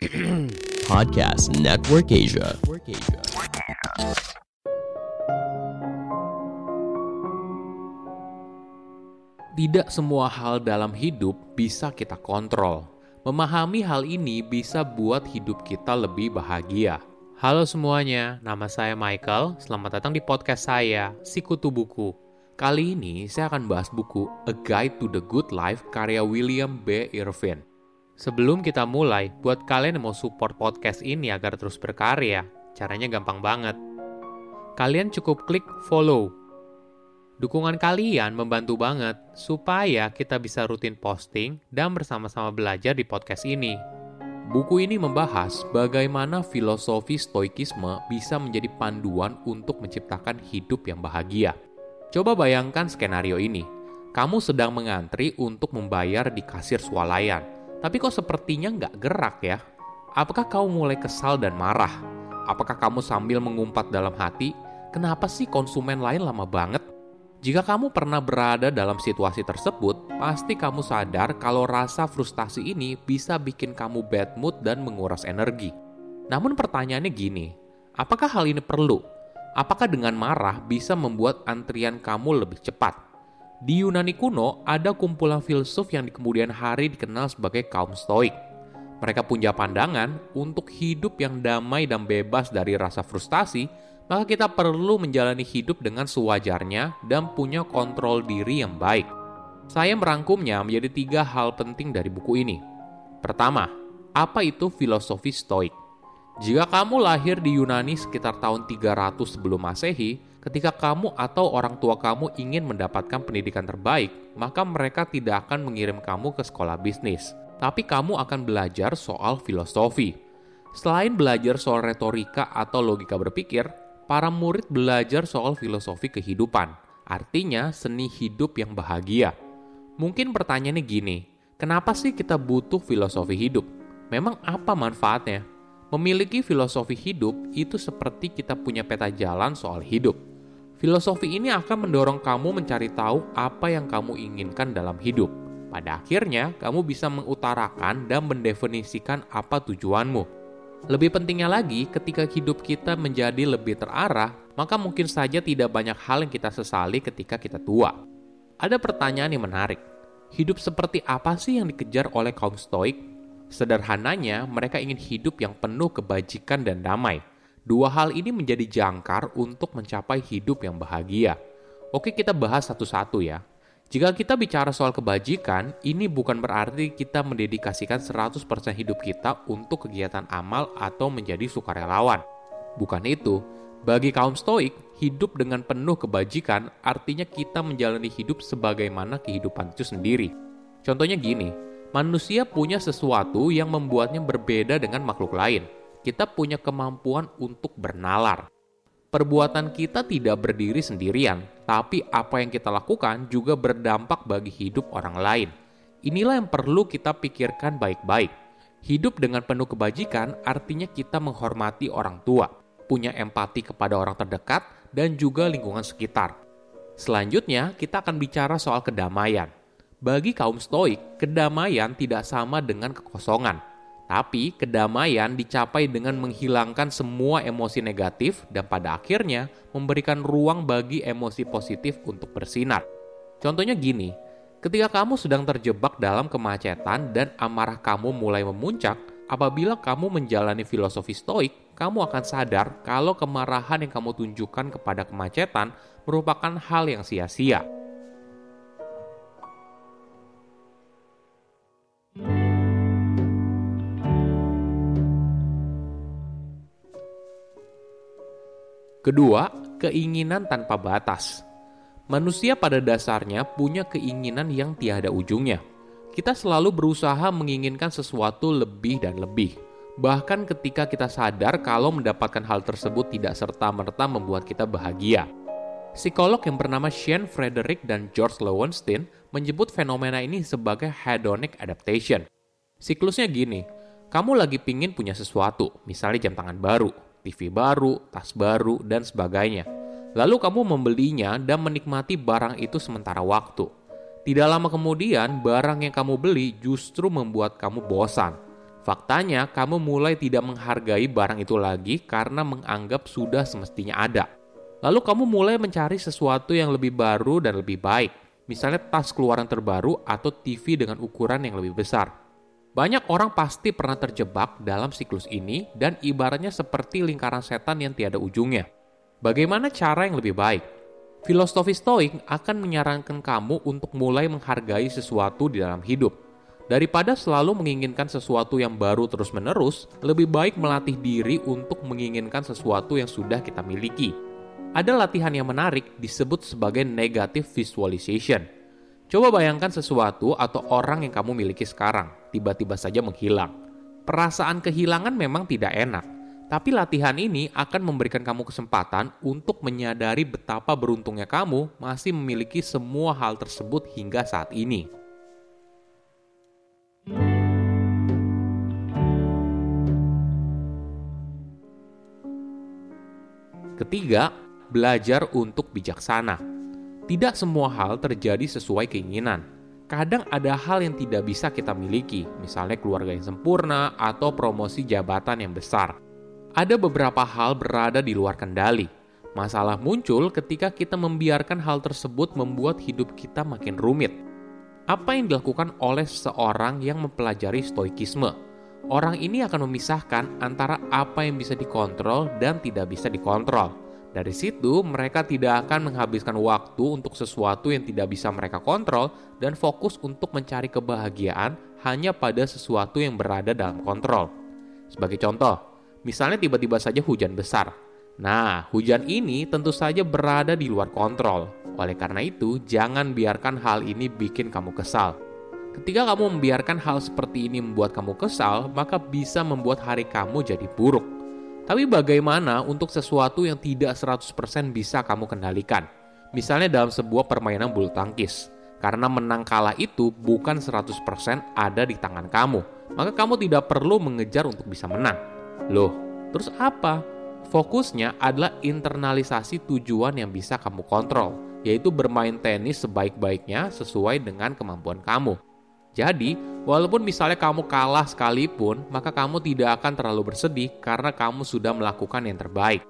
Podcast Network Asia. Tidak semua hal dalam hidup bisa kita kontrol. Memahami hal ini bisa buat hidup kita lebih bahagia. Halo semuanya, nama saya Michael. Selamat datang di podcast saya, Sikutu Buku. Kali ini saya akan bahas buku A Guide to the Good Life karya William B. Irvin. Sebelum kita mulai, buat kalian yang mau support podcast ini agar terus berkarya, caranya gampang banget. Kalian cukup klik follow. Dukungan kalian membantu banget supaya kita bisa rutin posting dan bersama-sama belajar di podcast ini. Buku ini membahas bagaimana filosofi stoikisme bisa menjadi panduan untuk menciptakan hidup yang bahagia. Coba bayangkan skenario ini. Kamu sedang mengantri untuk membayar di kasir swalayan, tapi kok sepertinya nggak gerak ya? Apakah kamu mulai kesal dan marah? Apakah kamu sambil mengumpat dalam hati, kenapa sih konsumen lain lama banget? Jika kamu pernah berada dalam situasi tersebut, pasti kamu sadar kalau rasa frustasi ini bisa bikin kamu bad mood dan menguras energi. Namun pertanyaannya gini, apakah hal ini perlu? Apakah dengan marah bisa membuat antrian kamu lebih cepat? Di Yunani kuno, ada kumpulan filsuf yang di kemudian hari dikenal sebagai kaum stoik. Mereka punya pandangan untuk hidup yang damai dan bebas dari rasa frustasi maka kita perlu menjalani hidup dengan sewajarnya dan punya kontrol diri yang baik. Saya merangkumnya menjadi tiga hal penting dari buku ini. Pertama, apa itu filosofi stoik? Jika kamu lahir di Yunani sekitar tahun 300 sebelum masehi, ketika kamu atau orang tua kamu ingin mendapatkan pendidikan terbaik, maka mereka tidak akan mengirim kamu ke sekolah bisnis. Tapi kamu akan belajar soal filosofi. Selain belajar soal retorika atau logika berpikir, para murid belajar soal filosofi kehidupan, artinya seni hidup yang bahagia. Mungkin pertanyaannya gini, kenapa sih kita butuh filosofi hidup? Memang apa manfaatnya? Memiliki filosofi hidup itu seperti kita punya peta jalan soal hidup. Filosofi ini akan mendorong kamu mencari tahu apa yang kamu inginkan dalam hidup. Pada akhirnya, kamu bisa mengutarakan dan mendefinisikan apa tujuanmu lebih pentingnya lagi, ketika hidup kita menjadi lebih terarah, maka mungkin saja tidak banyak hal yang kita sesali ketika kita tua. Ada pertanyaan yang menarik. Hidup seperti apa sih yang dikejar oleh kaum stoik? Sederhananya, mereka ingin hidup yang penuh kebajikan dan damai. Dua hal ini menjadi jangkar untuk mencapai hidup yang bahagia. Oke, kita bahas satu-satu ya. Jika kita bicara soal kebajikan, ini bukan berarti kita mendedikasikan 100% hidup kita untuk kegiatan amal atau menjadi sukarelawan. Bukan itu. Bagi kaum stoik, hidup dengan penuh kebajikan artinya kita menjalani hidup sebagaimana kehidupan itu sendiri. Contohnya gini, manusia punya sesuatu yang membuatnya berbeda dengan makhluk lain. Kita punya kemampuan untuk bernalar perbuatan kita tidak berdiri sendirian, tapi apa yang kita lakukan juga berdampak bagi hidup orang lain. Inilah yang perlu kita pikirkan baik-baik. Hidup dengan penuh kebajikan artinya kita menghormati orang tua, punya empati kepada orang terdekat, dan juga lingkungan sekitar. Selanjutnya, kita akan bicara soal kedamaian. Bagi kaum Stoik, kedamaian tidak sama dengan kekosongan tapi kedamaian dicapai dengan menghilangkan semua emosi negatif dan pada akhirnya memberikan ruang bagi emosi positif untuk bersinar. Contohnya gini, ketika kamu sedang terjebak dalam kemacetan dan amarah kamu mulai memuncak, apabila kamu menjalani filosofi stoik, kamu akan sadar kalau kemarahan yang kamu tunjukkan kepada kemacetan merupakan hal yang sia-sia. Kedua, keinginan tanpa batas. Manusia pada dasarnya punya keinginan yang tiada ujungnya. Kita selalu berusaha menginginkan sesuatu lebih dan lebih. Bahkan ketika kita sadar kalau mendapatkan hal tersebut tidak serta-merta membuat kita bahagia. Psikolog yang bernama Shane Frederick dan George Lowenstein menyebut fenomena ini sebagai hedonic adaptation. Siklusnya gini, kamu lagi pingin punya sesuatu, misalnya jam tangan baru, TV baru, tas baru, dan sebagainya. Lalu kamu membelinya dan menikmati barang itu sementara waktu. Tidak lama kemudian, barang yang kamu beli justru membuat kamu bosan. Faktanya, kamu mulai tidak menghargai barang itu lagi karena menganggap sudah semestinya ada. Lalu kamu mulai mencari sesuatu yang lebih baru dan lebih baik, misalnya tas keluaran terbaru atau TV dengan ukuran yang lebih besar. Banyak orang pasti pernah terjebak dalam siklus ini dan ibaratnya seperti lingkaran setan yang tiada ujungnya. Bagaimana cara yang lebih baik? Filosofi Stoik akan menyarankan kamu untuk mulai menghargai sesuatu di dalam hidup – Daripada selalu menginginkan sesuatu yang baru terus-menerus, lebih baik melatih diri untuk menginginkan sesuatu yang sudah kita miliki. Ada latihan yang menarik disebut sebagai negative visualization. Coba bayangkan sesuatu atau orang yang kamu miliki sekarang, tiba-tiba saja menghilang. Perasaan kehilangan memang tidak enak, tapi latihan ini akan memberikan kamu kesempatan untuk menyadari betapa beruntungnya kamu masih memiliki semua hal tersebut hingga saat ini. Ketiga, belajar untuk bijaksana. Tidak semua hal terjadi sesuai keinginan. Kadang ada hal yang tidak bisa kita miliki, misalnya keluarga yang sempurna atau promosi jabatan yang besar. Ada beberapa hal berada di luar kendali. Masalah muncul ketika kita membiarkan hal tersebut membuat hidup kita makin rumit. Apa yang dilakukan oleh seseorang yang mempelajari stoikisme? Orang ini akan memisahkan antara apa yang bisa dikontrol dan tidak bisa dikontrol. Dari situ, mereka tidak akan menghabiskan waktu untuk sesuatu yang tidak bisa mereka kontrol dan fokus untuk mencari kebahagiaan hanya pada sesuatu yang berada dalam kontrol. Sebagai contoh, misalnya tiba-tiba saja hujan besar. Nah, hujan ini tentu saja berada di luar kontrol. Oleh karena itu, jangan biarkan hal ini bikin kamu kesal Ketika kamu membiarkan hal seperti ini membuat kamu kesal, maka bisa membuat hari kamu jadi buruk. Tapi bagaimana untuk sesuatu yang tidak 100% bisa kamu kendalikan? Misalnya dalam sebuah permainan bulu tangkis. Karena menang kalah itu bukan 100% ada di tangan kamu. Maka kamu tidak perlu mengejar untuk bisa menang. Loh, terus apa? Fokusnya adalah internalisasi tujuan yang bisa kamu kontrol, yaitu bermain tenis sebaik-baiknya sesuai dengan kemampuan kamu. Jadi, walaupun misalnya kamu kalah sekalipun, maka kamu tidak akan terlalu bersedih karena kamu sudah melakukan yang terbaik.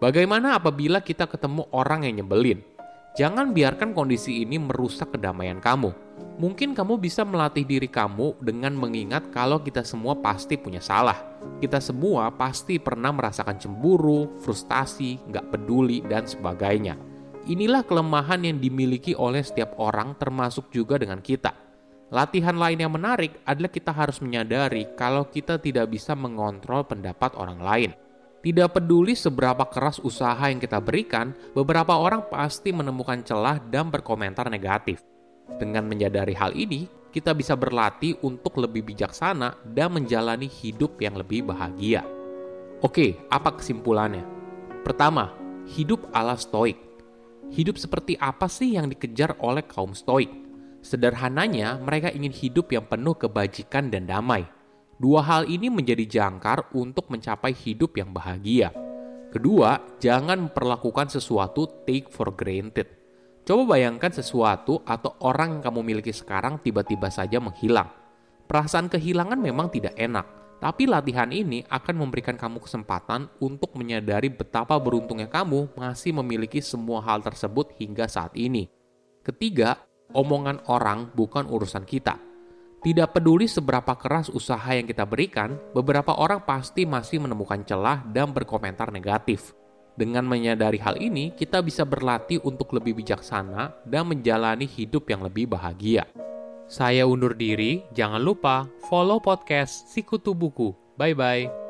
Bagaimana apabila kita ketemu orang yang nyebelin? Jangan biarkan kondisi ini merusak kedamaian kamu. Mungkin kamu bisa melatih diri kamu dengan mengingat kalau kita semua pasti punya salah. Kita semua pasti pernah merasakan cemburu, frustasi, nggak peduli, dan sebagainya. Inilah kelemahan yang dimiliki oleh setiap orang termasuk juga dengan kita Latihan lain yang menarik adalah kita harus menyadari kalau kita tidak bisa mengontrol pendapat orang lain. Tidak peduli seberapa keras usaha yang kita berikan, beberapa orang pasti menemukan celah dan berkomentar negatif. Dengan menyadari hal ini, kita bisa berlatih untuk lebih bijaksana dan menjalani hidup yang lebih bahagia. Oke, apa kesimpulannya? Pertama, hidup ala stoik. Hidup seperti apa sih yang dikejar oleh kaum stoik? Sederhananya, mereka ingin hidup yang penuh kebajikan dan damai. Dua hal ini menjadi jangkar untuk mencapai hidup yang bahagia. Kedua, jangan memperlakukan sesuatu take for granted. Coba bayangkan sesuatu atau orang yang kamu miliki sekarang tiba-tiba saja menghilang. Perasaan kehilangan memang tidak enak, tapi latihan ini akan memberikan kamu kesempatan untuk menyadari betapa beruntungnya kamu masih memiliki semua hal tersebut hingga saat ini. Ketiga, omongan orang bukan urusan kita. Tidak peduli seberapa keras usaha yang kita berikan, beberapa orang pasti masih menemukan celah dan berkomentar negatif. Dengan menyadari hal ini, kita bisa berlatih untuk lebih bijaksana dan menjalani hidup yang lebih bahagia. Saya undur diri, jangan lupa follow podcast Sikutu Buku. Bye-bye.